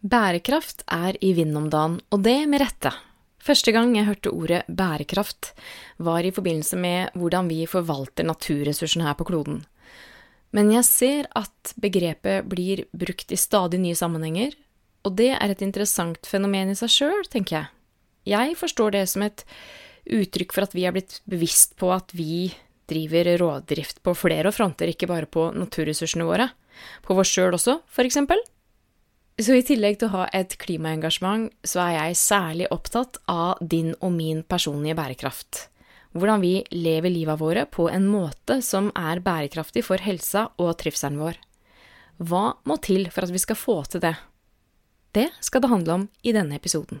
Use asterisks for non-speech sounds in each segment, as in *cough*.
Bærekraft er i vinden om dagen, og det med rette. Første gang jeg hørte ordet bærekraft, var i forbindelse med hvordan vi forvalter naturressursene her på kloden. Men jeg ser at begrepet blir brukt i stadig nye sammenhenger, og det er et interessant fenomen i seg sjøl, tenker jeg. Jeg forstår det som et uttrykk for at vi er blitt bevisst på at vi driver rådrift på flere fronter, ikke bare på naturressursene våre. På oss sjøl også, for eksempel. Så i tillegg til å ha et klimaengasjement, så er jeg særlig opptatt av din og min personlige bærekraft. Hvordan vi lever livet våre på en måte som er bærekraftig for helsa og trivselen vår. Hva må til for at vi skal få til det? Det skal det handle om i denne episoden.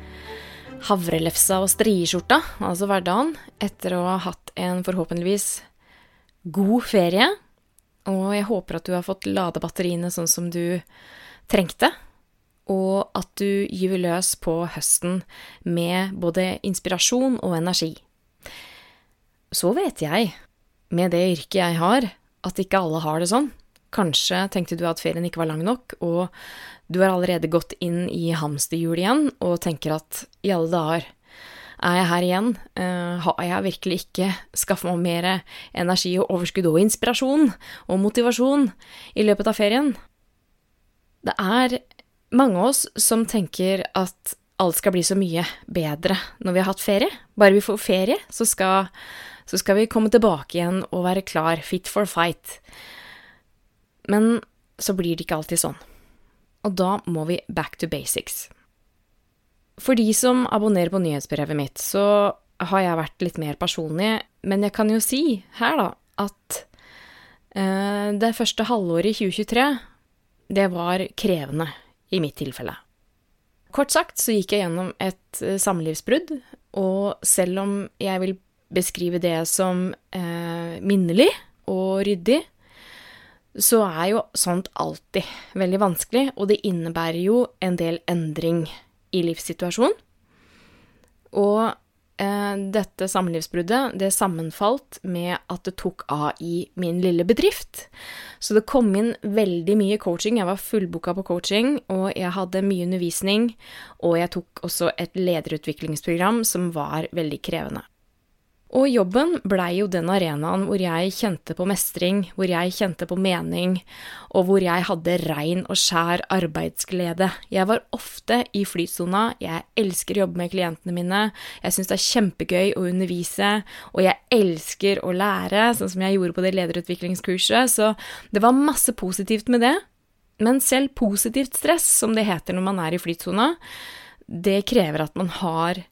havrelefsa og strieskjorta, altså hverdagen, etter å ha hatt en forhåpentligvis god ferie og jeg håper at du har fått lade batteriene sånn som du trengte, og at du gyver løs på høsten med både inspirasjon og energi. Så vet jeg, med det yrket jeg har, at ikke alle har det sånn. Kanskje tenkte du at ferien ikke var lang nok, og du har allerede gått inn i hamsterhjulet igjen og tenker at i alle dager, er jeg her igjen? Uh, har jeg virkelig ikke skaffa meg mer energi og overskudd og inspirasjon og motivasjon i løpet av ferien? Det er mange av oss som tenker at alt skal bli så mye bedre når vi har hatt ferie. Bare vi får ferie, så skal, så skal vi komme tilbake igjen og være klar, fit for fight. Men så blir det ikke alltid sånn. Og da må vi back to basics. For de som abonnerer på nyhetsbrevet mitt, så har jeg vært litt mer personlig, men jeg kan jo si her, da, at eh, det første halvåret i 2023, det var krevende i mitt tilfelle. Kort sagt så gikk jeg gjennom et eh, samlivsbrudd, og selv om jeg vil beskrive det som eh, minnelig og ryddig, så er jo sånt alltid veldig vanskelig, og det innebærer jo en del endring i livssituasjonen. Og eh, dette samlivsbruddet, det sammenfalt med at det tok av i min lille bedrift. Så det kom inn veldig mye coaching. Jeg var fullboka på coaching, og jeg hadde mye undervisning. Og jeg tok også et lederutviklingsprogram som var veldig krevende. Og jobben blei jo den arenaen hvor jeg kjente på mestring, hvor jeg kjente på mening, og hvor jeg hadde rein og skjær arbeidsglede. Jeg var ofte i flytsona, jeg elsker å jobbe med klientene mine, jeg syns det er kjempegøy å undervise, og jeg elsker å lære, sånn som jeg gjorde på det lederutviklingskurset, så det var masse positivt med det. Men selv positivt stress, som det heter når man er i flytsona, det krever at man har eh,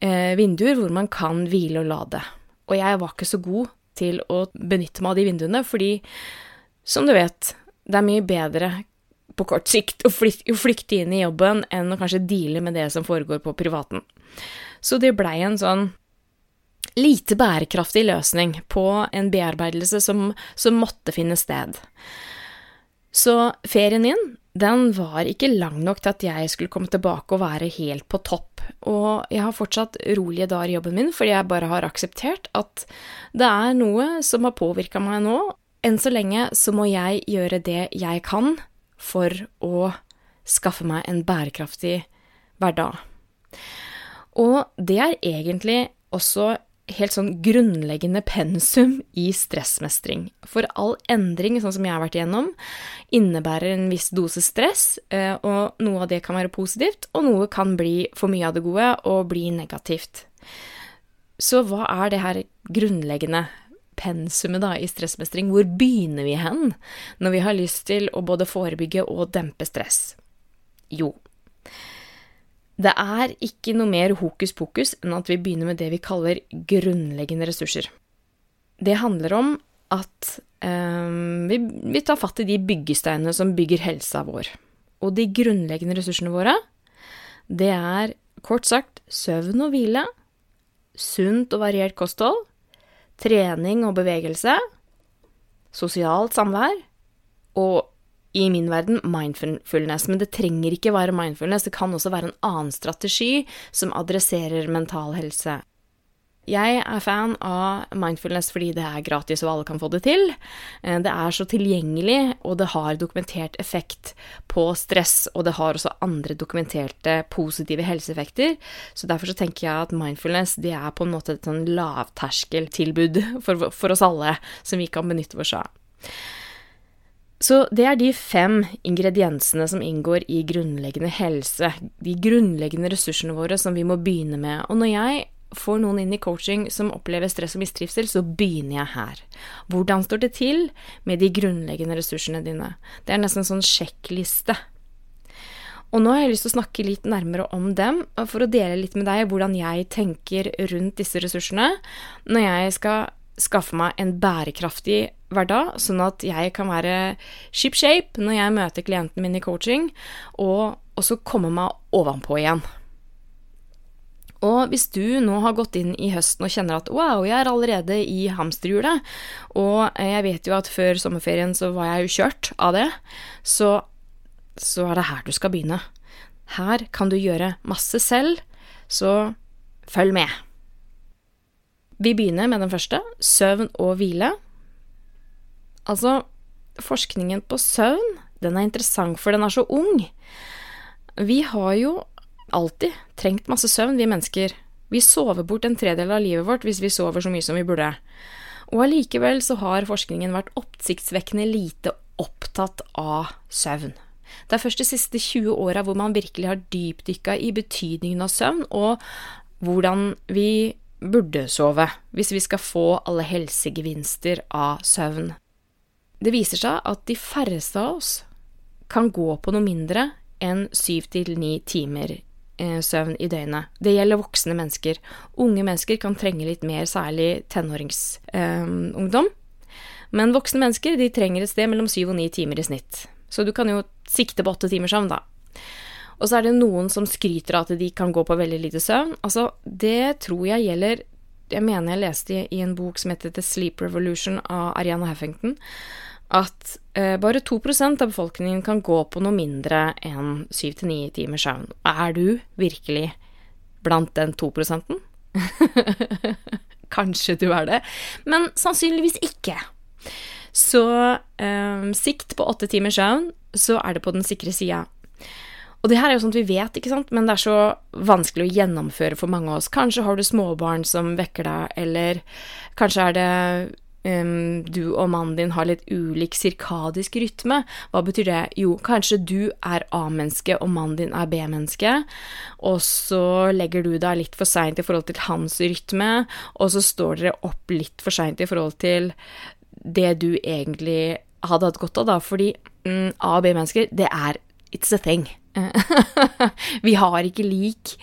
vinduer hvor man kan hvile og lade. Og jeg var ikke så god til å benytte meg av de vinduene, fordi, som du vet, det er mye bedre på kort sikt å flykte, inn i jobben enn å kanskje deale med det som foregår på privaten. Så det blei en sånn lite bærekraftig løsning på en bearbeidelse som, som måtte finne sted. Så ferien min, den var ikke lang nok til at jeg skulle komme tilbake og være helt på topp. Og jeg har fortsatt rolige dager i jobben min fordi jeg bare har akseptert at det er noe som har påvirka meg nå. Enn så lenge så må jeg gjøre det jeg kan for å skaffe meg en bærekraftig hverdag. Og det er egentlig også helt sånn grunnleggende pensum i stressmestring. For all endring, sånn som jeg har vært igjennom, innebærer en viss dose stress, eh, og noe av det kan være positivt, og noe kan bli for mye av det gode og bli negativt. Så hva er det her grunnleggende pensumet da i stressmestring? Hvor begynner vi hen når vi har lyst til å både forebygge og dempe stress? Jo, det er ikke noe mer hokus pokus enn at vi begynner med det vi kaller grunnleggende ressurser. Det handler om at um, vi, vi, tar fatt i de byggesteinene som bygger helsa vår. Og de grunnleggende ressursene våre, det er kort sagt søvn og hvile, sunt og variert kosthold, trening og bevegelse, sosialt samvær og i min verden mindfulness. Men det trenger ikke være mindfulness, det kan også være en annen strategi som adresserer mental helse. Jeg er fan av mindfulness fordi det er gratis og alle kan få det til. Eh, det er så tilgjengelig, og det har dokumentert effekt på stress, og det har også andre dokumenterte positive helseeffekter. Så derfor så tenker jeg at mindfulness det er på en måte et sånn lavterskeltilbud *laughs* for, for oss alle som vi kan benytte oss av. Så det er de fem ingrediensene som inngår i grunnleggende helse, de grunnleggende ressursene våre som vi må begynne med. Og når jeg får noen inn i coaching som opplever stress og mistrivsel, så begynner jeg her. Hvordan står det til med de grunnleggende ressursene dine? Det er nesten en sånn sjekkliste. Og nå har jeg lyst til å snakke litt nærmere om dem, for å dele litt med deg hvordan jeg tenker rundt disse ressursene når jeg skal skaffe meg en bærekraftig hverdag, sånn at jeg kan være ship shape når jeg møter klienten min i coaching, og også komme meg ovenpå igjen. Og hvis du nå har gått inn i høsten og kjenner at wow, jeg er allerede i hamsterhjulet, og jeg vet jo at før sommerferien så var jeg jo kjørt av det, så, så er det her du skal begynne. Her kan du gjøre masse selv, så følg med. Vi begynner med den første, søvn og hvile. Altså, forskningen på søvn, den er interessant, for den er så ung. Vi har jo alltid trengt masse søvn, vi mennesker. Vi sover bort en tredel av livet vårt hvis vi sover så mye som vi burde. Og allikevel så har forskningen vært oppsiktsvekkende lite opptatt av søvn. Det er først de siste 20 åra hvor man virkelig har dypdykka i betydningen av søvn, og hvordan vi burde sove hvis vi skal få alle helsegevinster av søvn. Det viser seg at de færreste av oss kan gå på noe mindre enn syv til ni timer eh, søvn i døgnet. Det gjelder voksne mennesker. Unge mennesker kan trenge litt mer, særlig tenåringsungdom. Men voksne mennesker trenger et sted mellom syv og ni timer i snitt. Så du kan jo sikte på åtte timer søvn, da. Og så er det noen som skryter av at de kan gå på veldig lite søvn. Altså, det tror jeg gjelder Jeg mener jeg leste i en bok som heter The Sleep Revolution av Ariana Huffington, at eh, bare 2% av befolkningen kan gå på noe mindre enn 7-9 timers søvn. Er du virkelig blant den 2% *laughs* Kanskje du er det, men sannsynligvis ikke. Så eh, sikt på åtte timers søvn, så er det på den sikre sida. Og det her er jo sånt vi vet, ikke sant, men det er så vanskelig å gjennomføre for mange av oss. Kanskje har du småbarn som vekker deg, eller kanskje er det um, du og mannen din har litt ulik sirkadisk rytme. Hva betyr det? Jo, kanskje du er A-menneske og mannen din er B-menneske, og så legger du deg litt for seint i forhold til hans rytme, og så står dere opp litt for seint i forhold til det du egentlig hadde hatt godt av, da, fordi mm, A- og B-mennesker, det er It's a thing. *laughs* vi har ikke lik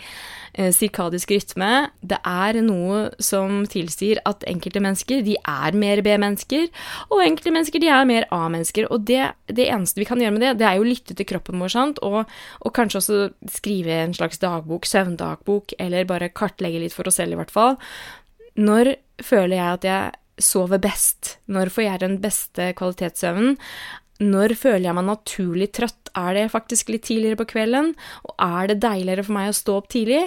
eh, sirkadisk rytme. Det er noe som tilsier at enkelte mennesker de er mer B-mennesker, og enkelte mennesker de er mer A-mennesker. Og det, det, eneste vi kan gjøre med det, det er jo å lytte til kroppen vår, sant? Og, og kanskje også skrive en slags dagbok, søvndagbok, eller bare kartlegge litt for oss selv, i hvert fall. Når føler jeg at jeg sover best? Når får jeg den beste kvalitetssøvnen? Når føler jeg meg naturlig trøtt? Er det faktisk litt tidligere på kvelden? Og er det deiligere for meg å stå opp tidlig?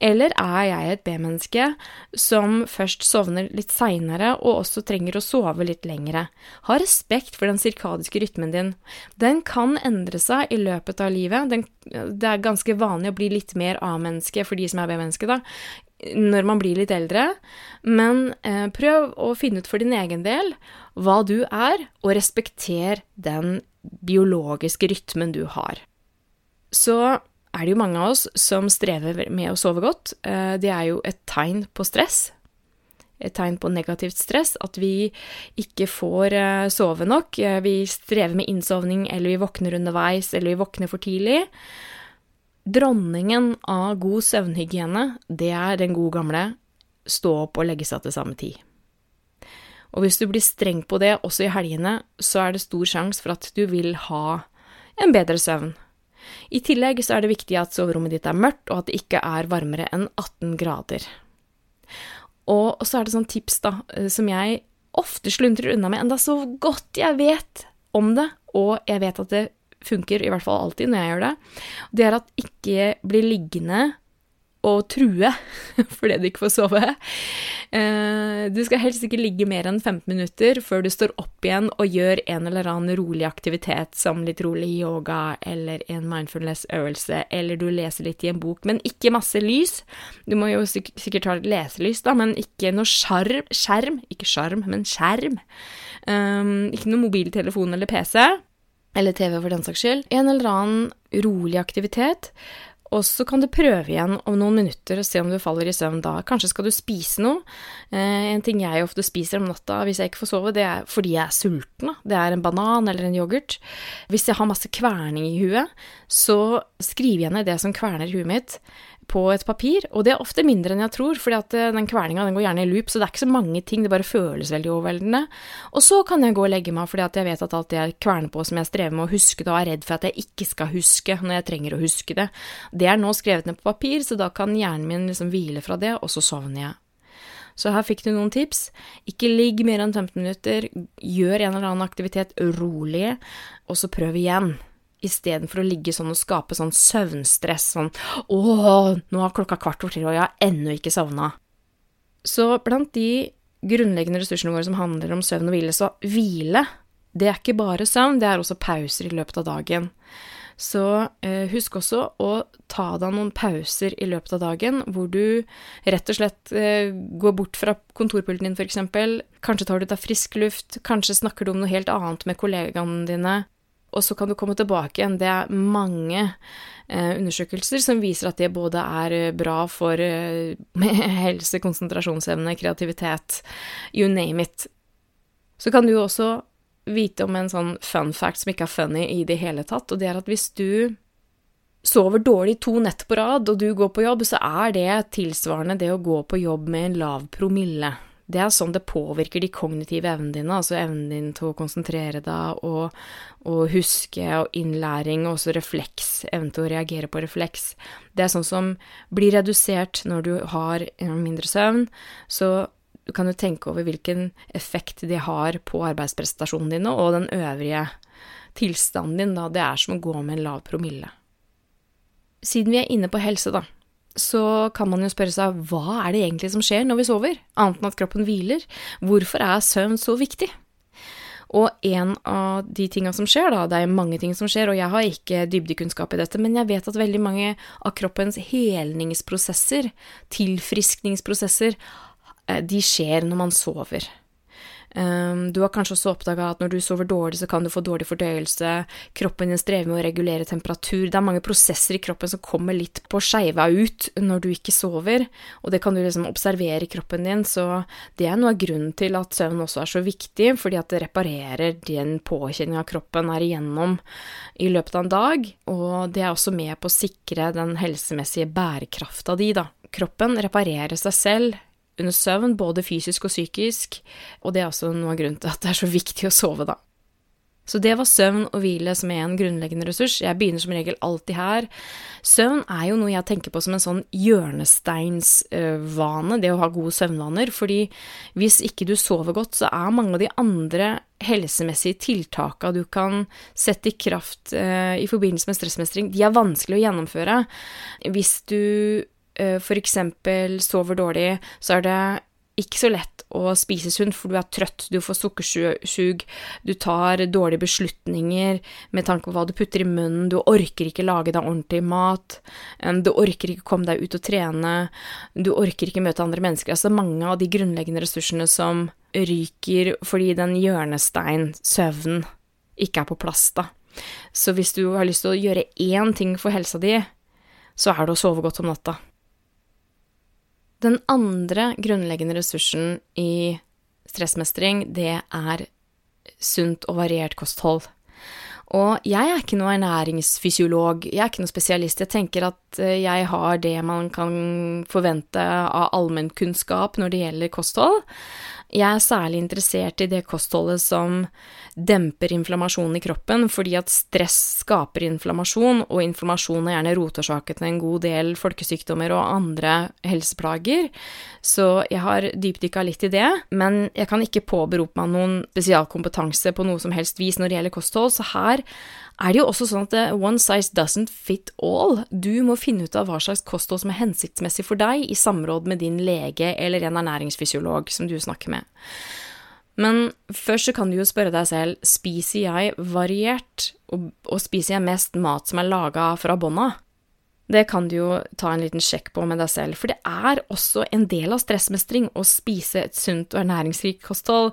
Eller er jeg et B-menneske som først sovner litt seinere, og også trenger å sove litt lengre? Ha respekt for den sirkadiske rytmen din. Den kan endre seg i løpet av livet. Den, det er ganske vanlig å bli litt mer A-menneske for de som er B-menneske, da, når man blir litt eldre. Men eh, prøv å finne ut for din egen del hva du er, og respekter den biologiske rytmen du har. Så er det jo mange av oss som strever med å sove godt. Eh, det er jo et tegn på stress. Et tegn på negativt stress, at vi ikke får eh, sove nok. Eh, vi strever med innsovning, eller vi våkner underveis, eller vi våkner for tidlig. Dronningen av god søvnhygiene, det er den gode gamle stå opp og legge seg til samme tid. Og hvis du blir streng på det også i helgene, så er det stor sjanse for at du vil ha en bedre søvn. I tillegg så er det viktig at soverommet ditt er mørkt, og at det ikke er varmere enn 18 grader. Og så er det sånn tips, da, eh, som jeg ofte sluntrer unna med, enda så godt jeg vet om det, og jeg vet at det funker, i hvert fall alltid når jeg gjør det, det er at ikke bli liggende og true *laughs* fordi du ikke får sove. Eh, du skal helst ikke ligge mer enn 15 minutter før du står opp igjen og gjør en eller annen rolig aktivitet, som litt rolig yoga eller en mindfulness-øvelse, eller du leser litt i en bok, men ikke masse lys. Du må jo sikkert ha litt leselys, da, men ikke noe skjerm, skjerm ikke skjerm, men skjerm. Um, ikke noe mobiltelefon eller PC. Eller TV, for den saks skyld. En eller annen rolig aktivitet og så kan du prøve igjen om noen minutter og se om du faller i søvn da. Kanskje skal du spise noe. Eh, en ting jeg ofte spiser om natta hvis jeg ikke får sove, det er fordi jeg er sulten. Det er en banan eller en yoghurt. Hvis jeg har masse kverning i huet, så skriver jeg ned det som kverner huet mitt på et papir, og det er ofte mindre enn jeg tror, fordi at eh, den kverninga går gjerne i loop, så det er ikke så mange ting, det bare føles veldig overveldende. Og så kan jeg gå og legge meg fordi at jeg vet at alt det jeg kverner på som jeg strever med å huske da er redd for at jeg ikke skal huske når jeg trenger å huske det, det er nå skrevet ned på papir, så da kan hjernen min liksom hvile fra det, og så sovner jeg. Så her fikk du noen tips. Ikke ligg mer enn 15 minutter, gjør en eller annen aktivitet rolig, og så prøv igjen istedenfor å ligge sånn og skape sånn søvnstress, sånn 'Å, nå har klokka kvart over tre, og jeg har ennå ikke sovna'. Så blant de grunnleggende ressursene våre som handler om søvn og hvile, så hvile, det er ikke bare søvn, det er også pauser i løpet av dagen. Så eh, husk også å ta deg noen pauser i løpet av dagen, hvor du rett og slett eh, går bort fra kontorpulten din, f.eks. Kanskje tar du deg frisk luft, kanskje snakker du om noe helt annet med kollegaene dine og så kan du komme tilbake igjen. Det er mange eh, undersøkelser som viser at det både er eh, bra for eh, *laughs* helse, konsentrasjonsevne, kreativitet, you name it. Så kan du også vite om en sånn fun fact som ikke er funny i det hele tatt, og det er at hvis du sover dårlig to nett på rad, og du går på jobb, så er det tilsvarende det å gå på jobb med en lav promille. Det er sånn det påvirker de kognitive evnene dine, altså evnen din til å konsentrere deg og, og, huske og innlæring, og også refleks, evnen til å reagere på refleks. Det er sånn som blir redusert når du har mindre søvn, så du kan jo tenke over hvilken effekt det har på arbeidsprestasjonen dine og den øvrige tilstanden din, da. Det er som å gå med en lav promille. Siden vi er inne på helse, da, så kan man jo spørre seg hva er det egentlig som skjer når vi sover, annet enn at kroppen hviler? Hvorfor er søvn så viktig? Og en av de tinga som skjer, da, det er mange ting som skjer, og jeg har ikke dybdekunnskap i dette, men jeg vet at veldig mange av kroppens helningsprosesser, tilfriskningsprosesser, eh, de skjer når man sover. Um, du har kanskje også oppdaga at når du sover dårlig, så kan du få dårlig fordøyelse, kroppen din strever med å regulere temperatur, det er mange prosesser i kroppen som kommer litt på skeiva ut når du ikke sover, og det kan du liksom observere i kroppen din, så det er noe av grunnen til at søvn også er så viktig, fordi at det reparerer den påkjenninga kroppen er igjennom i løpet av en dag, og det er også med på å sikre den helsemessige bærekrafta di, da. Kroppen reparerer seg selv under søvn, både fysisk og psykisk, og det er også noe av grunnen til at det er så viktig å sove, da. Så det var søvn og hvile som er en grunnleggende ressurs. Jeg begynner som regel alltid her. Søvn er jo noe jeg tenker på som en sånn hjørnesteinsvane, det å ha gode søvnvaner, fordi hvis ikke du sover godt, så er mange av de andre helsemessige tiltaka du kan sette i kraft eh, i forbindelse med stressmestring, de er vanskelig å gjennomføre. Hvis du f.eks. sover dårlig, så er det ikke så lett å spise sunt, for du er trøtt, du får sukkersug, du tar dårlige beslutninger med tanke på hva du putter i munnen, du orker ikke lage deg ordentlig mat, du orker ikke komme deg ut og trene, du orker ikke møte andre mennesker. Altså mange av de grunnleggende ressursene som ryker fordi den hjørnestein, søvn, ikke er på plass, da. Så hvis du har lyst til å gjøre én ting for helsa di, så er det å sove godt om natta. Den andre grunnleggende ressursen i stressmestring, det er sunt og variert kosthold. Og jeg er ikke noen ernæringsfysiolog, jeg er ikke noen spesialist. Jeg tenker at eh, jeg har det man kan forvente av allmennkunnskap når det gjelder kosthold. Jeg er særlig interessert i det kostholdet som demper inflammasjonen i kroppen, fordi at stress skaper inflammasjon, og inflammasjon er gjerne rotårsaken til en god del folkesykdommer og andre helseplager. Så jeg har dypdykka litt i det, men jeg kan ikke påberope meg noen spesialkompetanse på noe som helst vis når det gjelder kosthold, så her er det jo også sånn at one size doesn't fit all. Du må finne ut av hva slags kosthold som er hensiktsmessig for deg, i samråd med din lege eller en ernæringsfysiolog som du snakker med. Men først så kan du jo spørre deg selv, spiser jeg variert, og, og spiser jeg mest mat som er laga fra bånn? Det kan du jo ta en liten sjekk på med deg selv, for det er også en del av stressmestring å spise et sunt og ernæringsrikt kosthold,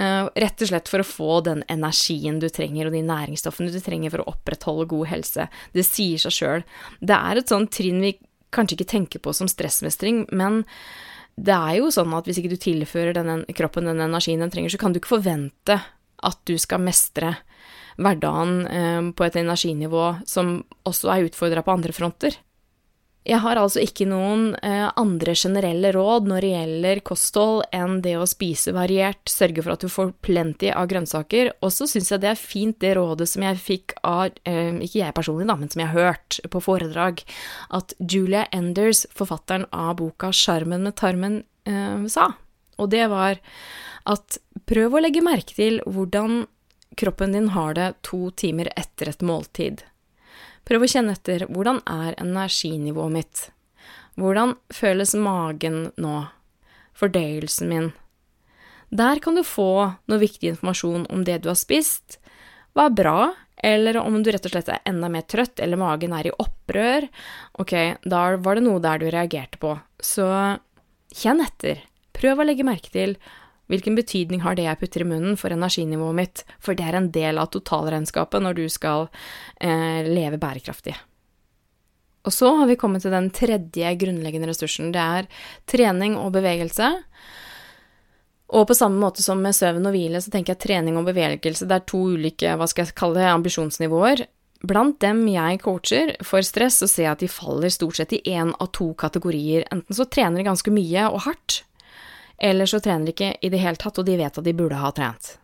uh, rett og slett for å få den energien du trenger og de næringsstoffene du trenger for å opprettholde god helse. Det sier seg sjøl. Det er et sånt trinn vi kanskje ikke tenker på som stressmestring, men det er jo sånn at hvis ikke du tilfører denne, kroppen den energien den trenger, så kan du ikke forvente at du skal mestre hverdagen eh, på et energinivå som også er utfordra på andre fronter. Jeg har altså ikke noen eh, andre generelle råd når det gjelder kosthold enn det å spise variert, sørge for at du får plenty av grønnsaker, og så syns jeg det er fint det rådet som jeg fikk av, eh, ikke jeg personlig da, men som jeg har hørt på foredrag, at Julia Enders, forfatteren av boka Sjarmen med tarmen, sa. Og det var at prøv å legge merke til hvordan kroppen din har det to timer etter et måltid. Prøv å kjenne etter hvordan er energinivået mitt? Hvordan føles magen nå? Fordøyelsen min? Der kan du få noe viktig informasjon om det du har spist, hva er bra, eller om du rett og slett er enda mer trøtt, eller magen er i opprør. Ok, da var det noe der du reagerte på. Så kjenn etter. Prøv å legge merke til Hvilken betydning har det jeg putter i munnen for energinivået mitt, for det er en del av totalregnskapet når du skal eh, leve bærekraftig. Og så har vi kommet til den tredje grunnleggende ressursen. Det er trening og bevegelse. Og på samme måte som med søvn og hvile, så tenker jeg trening og bevegelse, det er to ulike, hva skal jeg kalle det, ambisjonsnivåer. Blant dem jeg coacher for stress, så ser jeg at de faller stort sett i én av to kategorier. Enten så trener de ganske mye og hardt, eller så trener de ikke i det hele tatt, og de vet at de burde ha trent.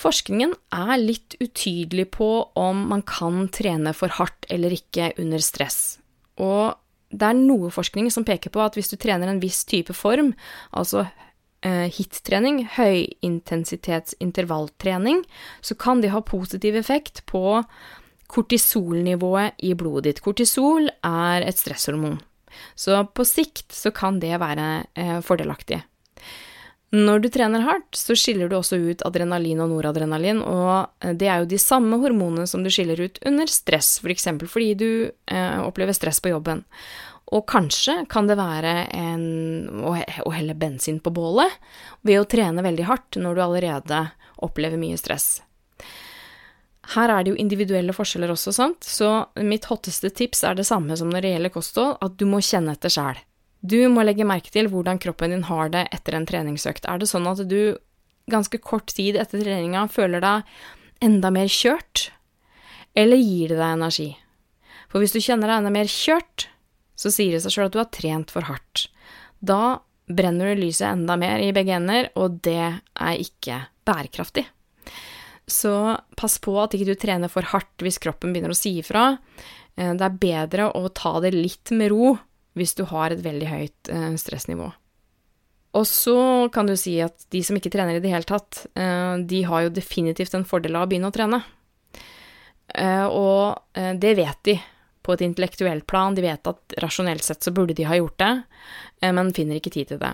Forskningen er litt utydelig på om man kan trene for hardt eller ikke under stress. Og det er noe forskning som peker på at hvis du trener en viss type form, altså eh, HIT-trening, høyintensitetsintervalltrening, så kan det ha positiv effekt på kortisolnivået i blodet ditt. Kortisol er et stresshormon. Så på sikt så kan det være eh, fordelaktig. Når du trener hardt, så skiller du også ut adrenalin og noradrenalin, og eh, det er jo de samme hormonene som du skiller ut under stress, for eksempel fordi du eh, opplever stress på jobben. Og kanskje kan det være en, å helle bensin på bålet ved å trene veldig hardt når du allerede opplever mye stress. Her er det jo individuelle forskjeller også, sant, så mitt hotteste tips er det samme som når det gjelder kosthold, at du må kjenne etter sjæl. Du må legge merke til hvordan kroppen din har det etter en treningsøkt. Er det sånn at du ganske kort tid etter treninga føler deg enda mer kjørt, eller gir det deg energi? For hvis du kjenner deg enda mer kjørt, så sier det seg sjøl at du har trent for hardt. Da brenner du lyset enda mer i begge ender, og det er ikke bærekraftig. Så pass på at ikke du trener for hardt hvis kroppen begynner å si ifra. Eh, det er bedre å ta det litt med ro hvis du har et veldig høyt eh, stressnivå. Og så kan du si at de som ikke trener i det hele tatt, eh, de har jo definitivt en fordel av å begynne å trene. Og det vet de på et intellektuelt plan, de vet at rasjonelt sett så burde de ha gjort det, men finner ikke tid til det.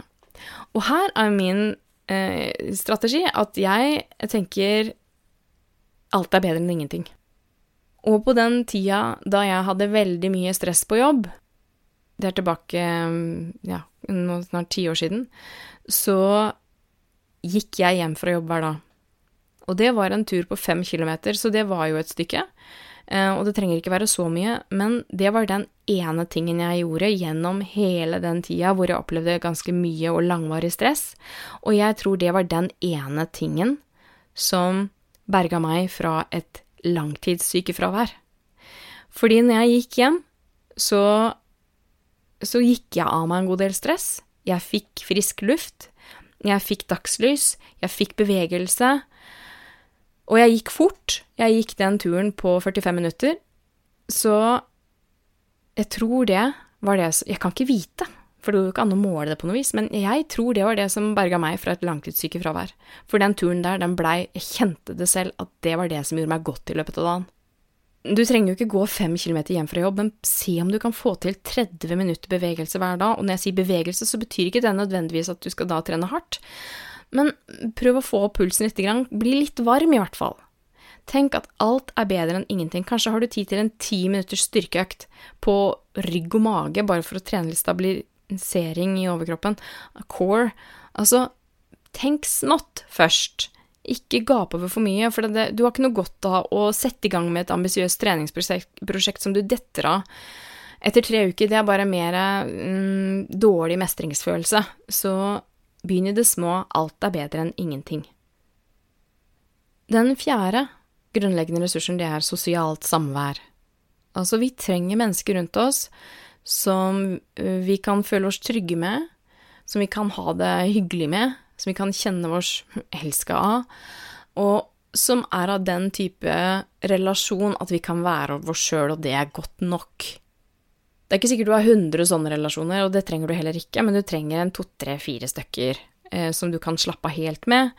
Og her er min strategi at jeg tenker alt er bedre enn ingenting. Og på den tida da jeg hadde veldig mye stress på jobb, det er tilbake ja, snart ti år siden, så gikk jeg hjem fra jobb hver dag. Og det var en tur på fem kilometer, så det var jo et stykke. Eh, og det trenger ikke være så mye, men det var den ene tingen jeg gjorde gjennom hele den tida hvor jeg opplevde ganske mye og langvarig stress, og jeg tror det var den ene tingen som berga meg fra et langtidssykefravær. Fordi når jeg gikk hjem, så, så gikk jeg av meg en god del stress. Jeg fikk frisk luft. jeg fikk dagslys, jeg fikk bevegelse, og jeg gikk fort. Jeg gikk den turen på 45 minutter, så jeg tror det var det Jeg kan ikke vite, for det går jo ikke an å måle det på noe vis, men jeg tror det var det som berga meg fra et langtidssykefravær. For den turen der, den blei Jeg kjente det selv, at det var det som gjorde meg godt i løpet av dagen. Du trenger jo ikke gå fem kilometer hjem fra jobb, men se om du kan få til 30 minutter bevegelse hver dag. Og når jeg sier bevegelse, så betyr ikke det nødvendigvis at du skal da trene hardt. Men prøv å få opp pulsen litt, bli litt varm i hvert fall. Tenk at alt er bedre enn ingenting. Kanskje har du tid til en ti minutters styrkeøkt på rygg og mage, bare for å trene litt stabilisering i overkroppen. Core. Altså, tenk smått først. Ikke gape over for mye, for det, du har ikke noe godt av å sette i gang med et ambisiøst treningsprosjekt som du detter av etter tre uker. Det er bare mer mm, dårlig mestringsfølelse. Så begynn i det små. Alt er bedre enn ingenting. Den fjerde grunnleggende ressursen, det er sosialt samvær. Altså, vi trenger mennesker rundt oss som vi kan føle oss trygge med, som vi kan ha det hyggelig med, som vi kan kjenne oss elska av, og som er av den type relasjon at vi kan være oss sjøl, og det er godt nok. Det er ikke sikkert du har 100 sånne relasjoner, og det trenger du heller ikke, men du trenger en to, tre, fire stykker eh, som du kan slappe av helt med.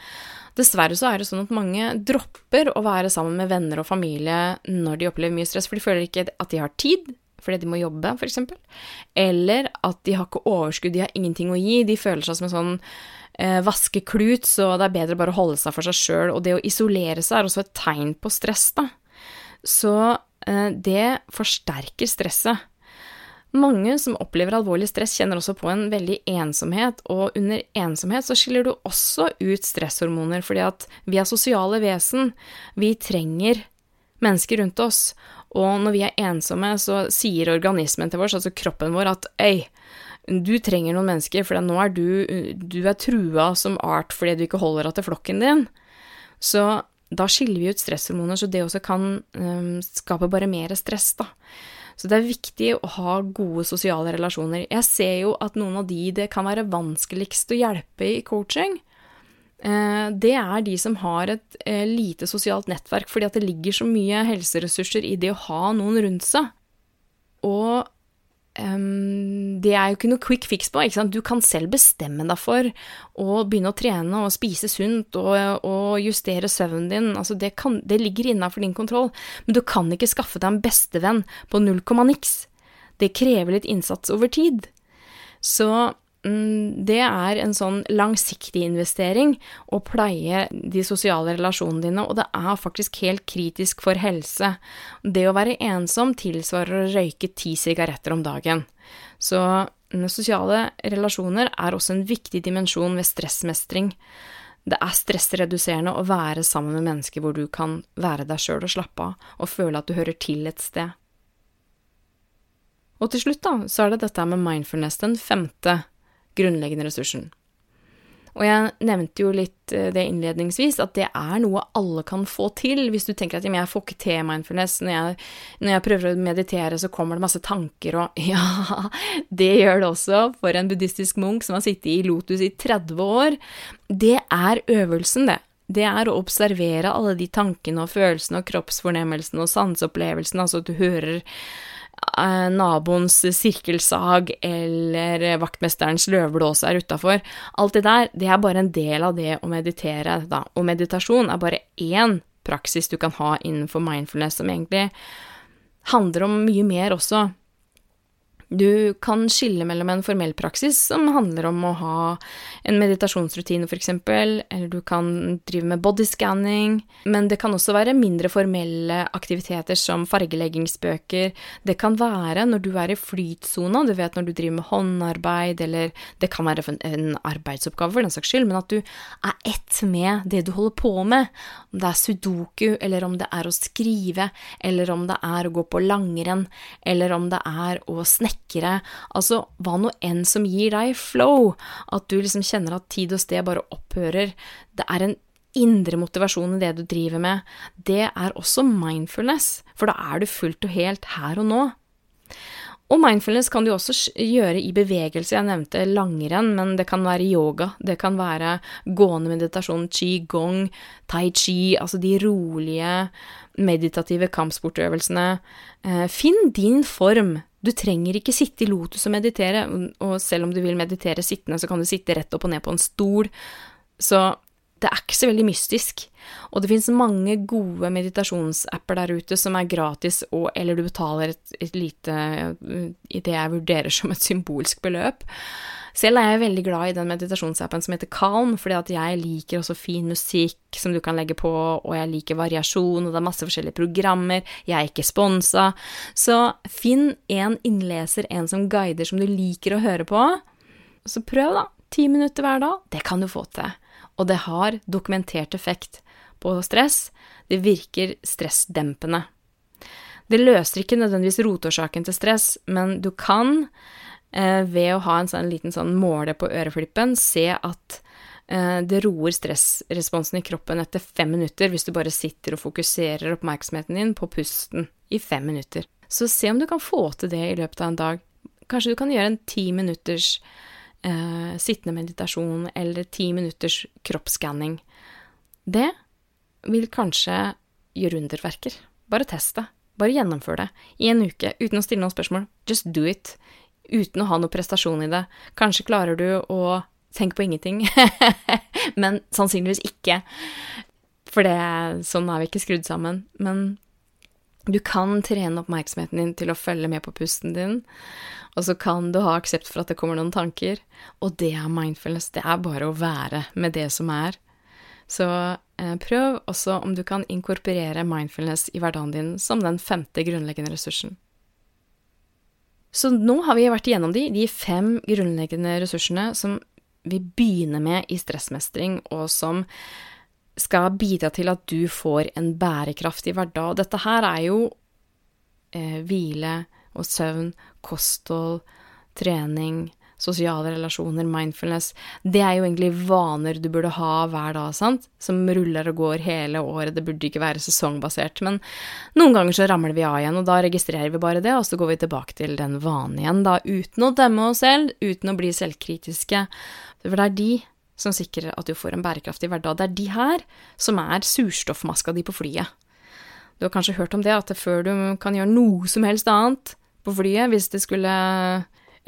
Dessverre så er det sånn at mange dropper å være sammen med venner og familie når de opplever mye stress, for de føler ikke at de har tid, fordi de må jobbe, f.eks. Eller at de har ikke overskudd, de har ingenting å gi, de føler seg som en sånn eh, vaskeklut, så det er bedre bare å holde seg for seg sjøl. Og det å isolere seg er også et tegn på stress, da. Så eh, det forsterker stresset. Mange som opplever alvorlig stress, kjenner også på en veldig ensomhet, og under ensomhet så skiller du også ut stresshormoner, fordi at vi er sosiale vesen. Vi trenger mennesker rundt oss, og når vi er ensomme, så sier organismen til oss, altså kroppen vår, at øy, du trenger noen mennesker, for nå er du, du er trua som art fordi du ikke holder deg til flokken din. Så da skiller vi ut stresshormoner, så det også kan um, skape bare mer stress, da. Så det er viktig å ha gode sosiale relasjoner. Jeg ser jo at noen av de det kan være vanskeligst å hjelpe i coaching, det er de som har et uh, lite sosialt nettverk, fordi at det ligger så mye helseressurser i det å ha noen rundt seg. Og um, det er jo ikke noe quick fix på. ikke sant? Du kan selv bestemme deg for å begynne å trene og spise sunt og, og justere søvnen din. Altså det, kan, det ligger innafor din kontroll. Men du kan ikke skaffe deg en bestevenn på null komma niks. Det krever litt innsats over tid. Så det er en sånn langsiktig investering å pleie de sosiale relasjonene dine, og det er faktisk helt kritisk for helse. Det å være ensom tilsvarer å røyke ti sigaretter om dagen. Så mm, sosiale relasjoner er også en viktig dimensjon ved stressmestring. Det er stressreduserende å være sammen med mennesker hvor du kan være deg sjøl og slappe av, og føle at du hører til et sted. Og til slutt, da, så er det dette med mindfulness, den femte grunnleggende ressursen. Og jeg nevnte jo litt eh, det innledningsvis, at det er noe alle kan få til. Hvis du tenker at jeg får ikke til mindfulness, når jeg, når jeg, prøver å meditere, så kommer det masse tanker og *laughs* Ja, det gjør det også for en buddhistisk munk som har sittet i lotus i 30 år. Det er øvelsen, det. Det er å observere alle de tankene og følelsene og kroppsfornemmelsene og sanseopplevelsene, altså at du hører Eh, naboens sirkelsag eller vaktmesterens løvblåser utafor. Alt det der, det er bare en del av det å meditere, da. Og meditasjon er bare én praksis du kan ha innenfor mindfulness, som egentlig handler om mye mer også. Du kan skille mellom en formell praksis som handler om å ha en meditasjonsrutine, f.eks., eller du kan drive med bodyscanning, men det kan også være mindre formelle aktiviteter som fargeleggingsbøker. Det kan være når du er i flytsona, du vet når du driver med håndarbeid, eller det kan være en arbeidsoppgave for den saks skyld, men at du er ett med det du holder på med, om det er sudoku, eller om det er å skrive, eller om det er å gå på langrenn, eller om det er å snekke sterkere. Altså, hva nå enn som gir deg flow, at du liksom kjenner at tid og sted bare opphører. Det er en indre motivasjon i det du driver med. Det er også mindfulness, for da er du fullt og helt her og nå. Og mindfulness kan du også gjøre i bevegelse. Jeg nevnte langrenn, men det kan være yoga. Det kan være gående meditasjon, qi-gong, tai chi, altså de rolige, meditative kampsportøvelsene. Eh, finn din form. Du trenger ikke sitte i lotus og meditere, og selv om du vil meditere sittende, så kan du sitte rett opp og ned på en stol. Så det er ikke så veldig mystisk. Og det finnes mange gode meditasjonsapper der ute som er gratis, og, eller du betaler et, et lite i det jeg vurderer som et symbolsk beløp. Selv er jeg veldig glad i den meditasjonsappen som heter Calm, fordi at jeg liker også fin musikk som du kan legge på, og jeg liker variasjon, og det er masse forskjellige programmer, jeg er ikke sponsa. Så finn en innleser, en som guider, som du liker å høre på. Så prøv, da. Ti minutter hver dag. Det kan du få til og det har dokumentert effekt på stress. Det virker stressdempende. Det løser ikke nødvendigvis rotårsaken til stress, men du kan ved å ha en sånn liten sånn måle på øreflippen se at eh, det roer stressresponsen i kroppen etter fem minutter hvis du bare sitter og fokuserer oppmerksomheten din på pusten i fem minutter. Så se om du kan få til det i løpet av en dag. Kanskje du kan gjøre en ti minutters eh, sittende meditasjon eller ti minutters kroppsskanning. Det vil kanskje gjøre underverker. Bare test det. Bare gjennomfør det i en uke uten å stille noen spørsmål. Just do it. Uten å ha noe prestasjon i det. Kanskje klarer du å tenke på ingenting, *laughs* men sannsynligvis ikke. For det, sånn er vi ikke skrudd sammen. Men du kan trene oppmerksomheten din til å følge med på pusten din, og så kan du ha aksept for at det kommer noen tanker, og det er mindfulness. Det er bare å være med det som er. Så eh, prøv også om du kan inkorporere mindfulness i hverdagen din som den femte grunnleggende ressursen. Så nå har vi vært igjennom de, de fem grunnleggende ressursene som vi begynner med i stressmestring, og som skal bidra til at du får en bærekraftig hverdag. Dette her er jo eh, hvile og søvn, kosthold, trening, sosiale relasjoner, mindfulness. Det er jo egentlig vaner du burde ha hver dag, sant, som ruller og går hele året. Det burde ikke være sesongbasert, men noen ganger så ramler vi av igjen, og da registrerer vi bare det, og så går vi tilbake til den vanen igjen, da, uten å dømme oss selv, uten å bli selvkritiske. For det er de som sikrer at du får en bærekraftig hverdag. Det er de her som er surstoffmaska di på flyet. Du har kanskje hørt om det, at før du kan gjøre noe som helst annet på flyet, hvis det skulle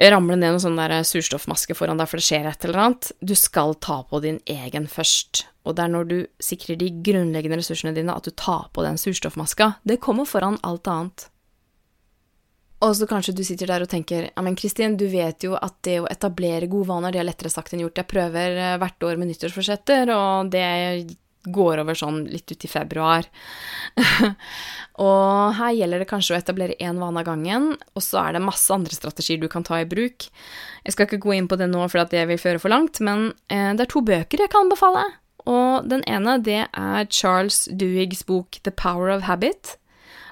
ramle ned noen sånn der surstoffmaske foran deg for det skjer et eller annet, du skal ta på din egen først. Og det er når du sikrer de grunnleggende ressursene dine at du tar på den surstoffmaska. Det kommer foran alt annet. Og så kanskje du sitter der og tenker ja, men Kristin, du vet jo at det å etablere gode vaner, det er lettere sagt enn gjort. Jeg prøver eh, hvert år med nyttårsforsetter, og det går over sånn litt ut i februar. *laughs* og her gjelder det kanskje å etablere én vane av gangen, og så er det masse andre strategier du kan ta i bruk. Jeg skal ikke gå inn på det nå, for det vil føre for langt, men eh, det er to bøker jeg kan anbefale. Og den ene, det er Charles Duhiggs bok The Power of Habit.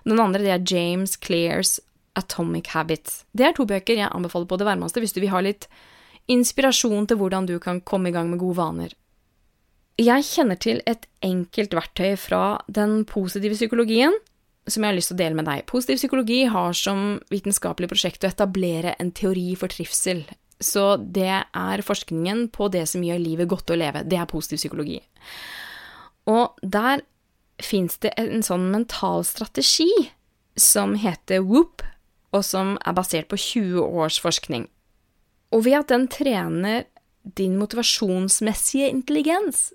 Den andre, det er James Clears Atomic Habits. Det er to bøker jeg anbefaler på det varmeste hvis du vil ha litt inspirasjon til hvordan du kan komme i gang med gode vaner. Jeg kjenner til et enkelt verktøy fra den positive psykologien som jeg har lyst til å dele med deg. Positiv psykologi har som vitenskapelig prosjekt å etablere en teori for trivsel. Så det er forskningen på det som gjør livet godt å leve. Det er positiv psykologi. Og der fins det en sånn mental strategi som heter WOOP, og som er basert på 20 års forskning. Og ved at den trener din motivasjonsmessige intelligens,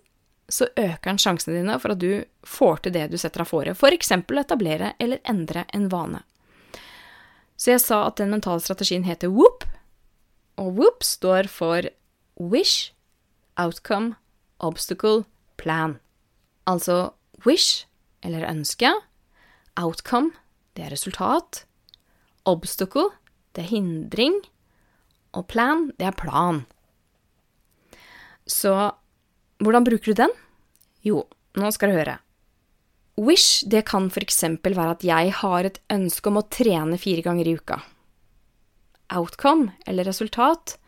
så øker den sjansene dine for at du får til det du setter deg fore, f.eks. etablere eller endre en vane. Så jeg sa at den mentale strategien heter WOOP, og WOOP står for Wish, Outcome, Obstacle, Plan. Altså wish, eller ønske, outcome, det er resultat, Obstacle, det er hindring, og plan, det er plan. Så hvordan bruker du den? Jo, nå skal du høre. Wish, det kan eksempel være at jeg har et ønske om å trene fire ganger i uka. Outcome, eller resultat,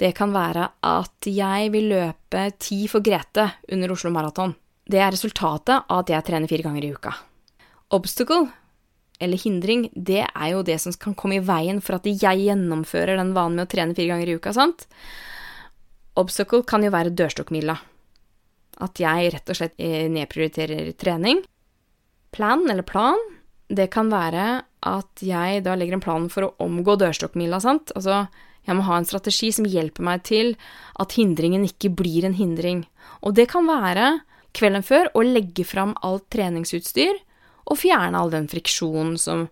det kan være at jeg vil løpe ti for Grete under Oslo Maraton. Det er resultatet av at jeg trener fire ganger i uka. Obstacle, eller hindring, det er jo det som kan komme i veien for at jeg gjennomfører den vanen med å trene fire ganger i uka, sant? Obstacle kan jo være dørstokkmila. At jeg rett og slett eh, nedprioriterer trening. Plan eller plan, det kan være at jeg da legger en plan for å omgå dørstokkmila, sant? Altså, jeg må ha en strategi som hjelper meg til at hindringen ikke blir en hindring. Og det kan være kvelden før å legge fram alt treningsutstyr og fjerne all den friksjonen som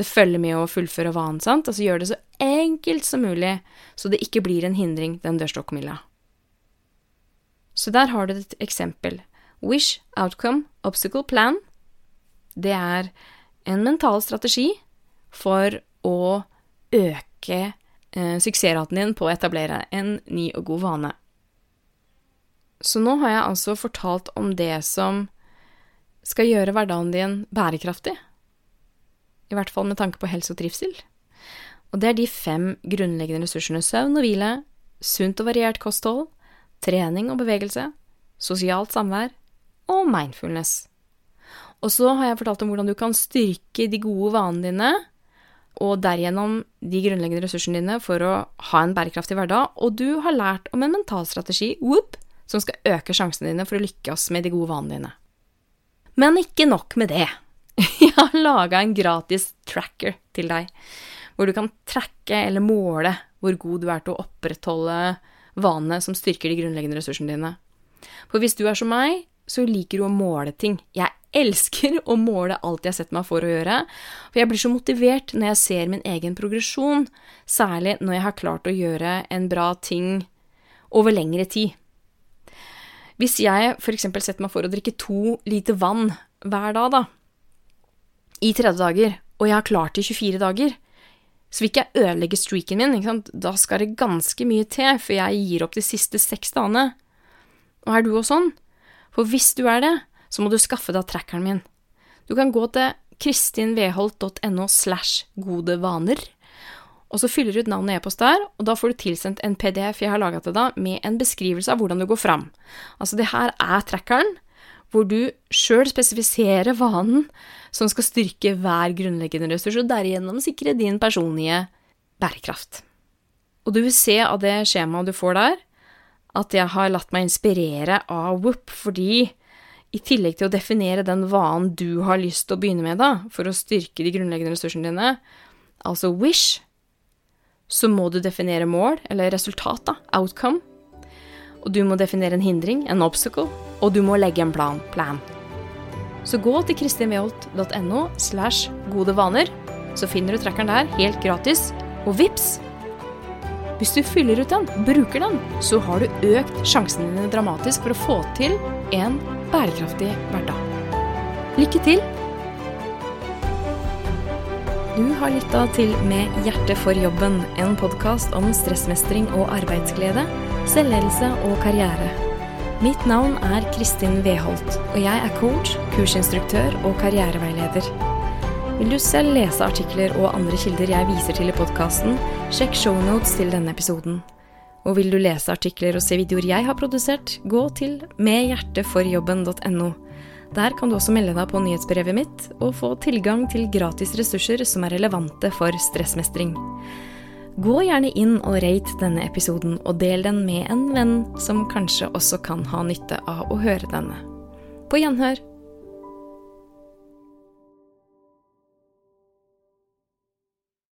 det følger med å fullføre vanen, sant? Altså gjøre det så enkelt som mulig, så det ikke blir en hindring, den dørstokkmila. Så der har du et eksempel. Wish, outcome, obstacle plan. Det er en mental strategi for å øke eh, suksessraten din på å etablere en ny og god vane. Så nå har jeg altså fortalt om det som skal gjøre hverdagen din bærekraftig. I hvert fall med tanke på helse og trivsel. Og det er de fem grunnleggende ressursene søvn og hvile, sunt og variert kosthold, trening og bevegelse, sosialt samvær og mindfulness. Og så har jeg fortalt om hvordan du kan styrke de gode vanene dine, og derigjennom de grunnleggende ressursene dine for å ha en bærekraftig hverdag, og du har lært om en mental strategi, whoop, som skal øke sjansene dine for å lykkes med de gode vanene dine. Men ikke nok med det. *laughs* Jeg har laga en gratis tracker til deg, hvor du kan tracke eller måle hvor god du er til å opprettholde vanene som styrker de grunnleggende ressursene dine. For hvis du er som meg, så liker du å måle ting. Jeg elsker å måle alt jeg setter meg for å gjøre, for jeg blir så motivert når jeg ser min egen progresjon, særlig når jeg har klart å gjøre en bra ting over lengre tid. Hvis jeg f.eks. setter meg for å drikke to liter vann hver dag, da, i 30 dager, og jeg har klart det i 24 dager, så vil ikke jeg ødelegge streaken min, da skal det ganske mye til før jeg gir opp de siste seks dagene. Og er du også sånn? For hvis du er det, så må du skaffe deg trackeren min. Du kan gå til kristinveholt.no slash gode vaner og så fyller du ut navnet og e-post der, og da får du tilsendt en PDF jeg har laga til deg, med en beskrivelse av hvordan du går fram. Altså, det her er trackeren, hvor du sjøl spesifiserer vanen som skal styrke hver grunnleggende ressurs, og derigjennom sikre din personlige bærekraft. Og du vil se av det skjemaet du får der, at jeg har latt meg inspirere av Whoop, fordi i tillegg til å definere den vanen du har lyst til å begynne med, da, for å styrke de grunnleggende ressursene dine, altså Wish, så må du definere mål, eller resultat, da, outcome. Og du må definere en hindring, en obstacle, og du må legge en plan, plan. Så gå til kristinveholt.no slash gode vaner, så finner du trackeren der helt gratis, og vips! Hvis du fyller ut den, bruker den, så har du økt sjansene dine dramatisk for å få til en bærekraftig hverdag. Lykke til! Du har lytta til Med hjertet for jobben, en podkast om stressmestring og arbeidsglede, selvledelse og karriere. Mitt navn er Kristin Weholt, og jeg er coach, kursinstruktør og karriereveileder. Vil du selv lese artikler og andre kilder jeg viser til i podkasten, sjekk shownotes til denne episoden. Og vil du lese artikler og se videoer jeg har produsert, gå til medhjerteforjobben.no. Der kan du også melde deg på nyhetsbrevet mitt og få tilgang til gratis ressurser som er relevante for stressmestring. Gå gjerne inn og rate denne episoden, og del den med en venn som kanskje også kan ha nytte av å høre denne. På gjenhør!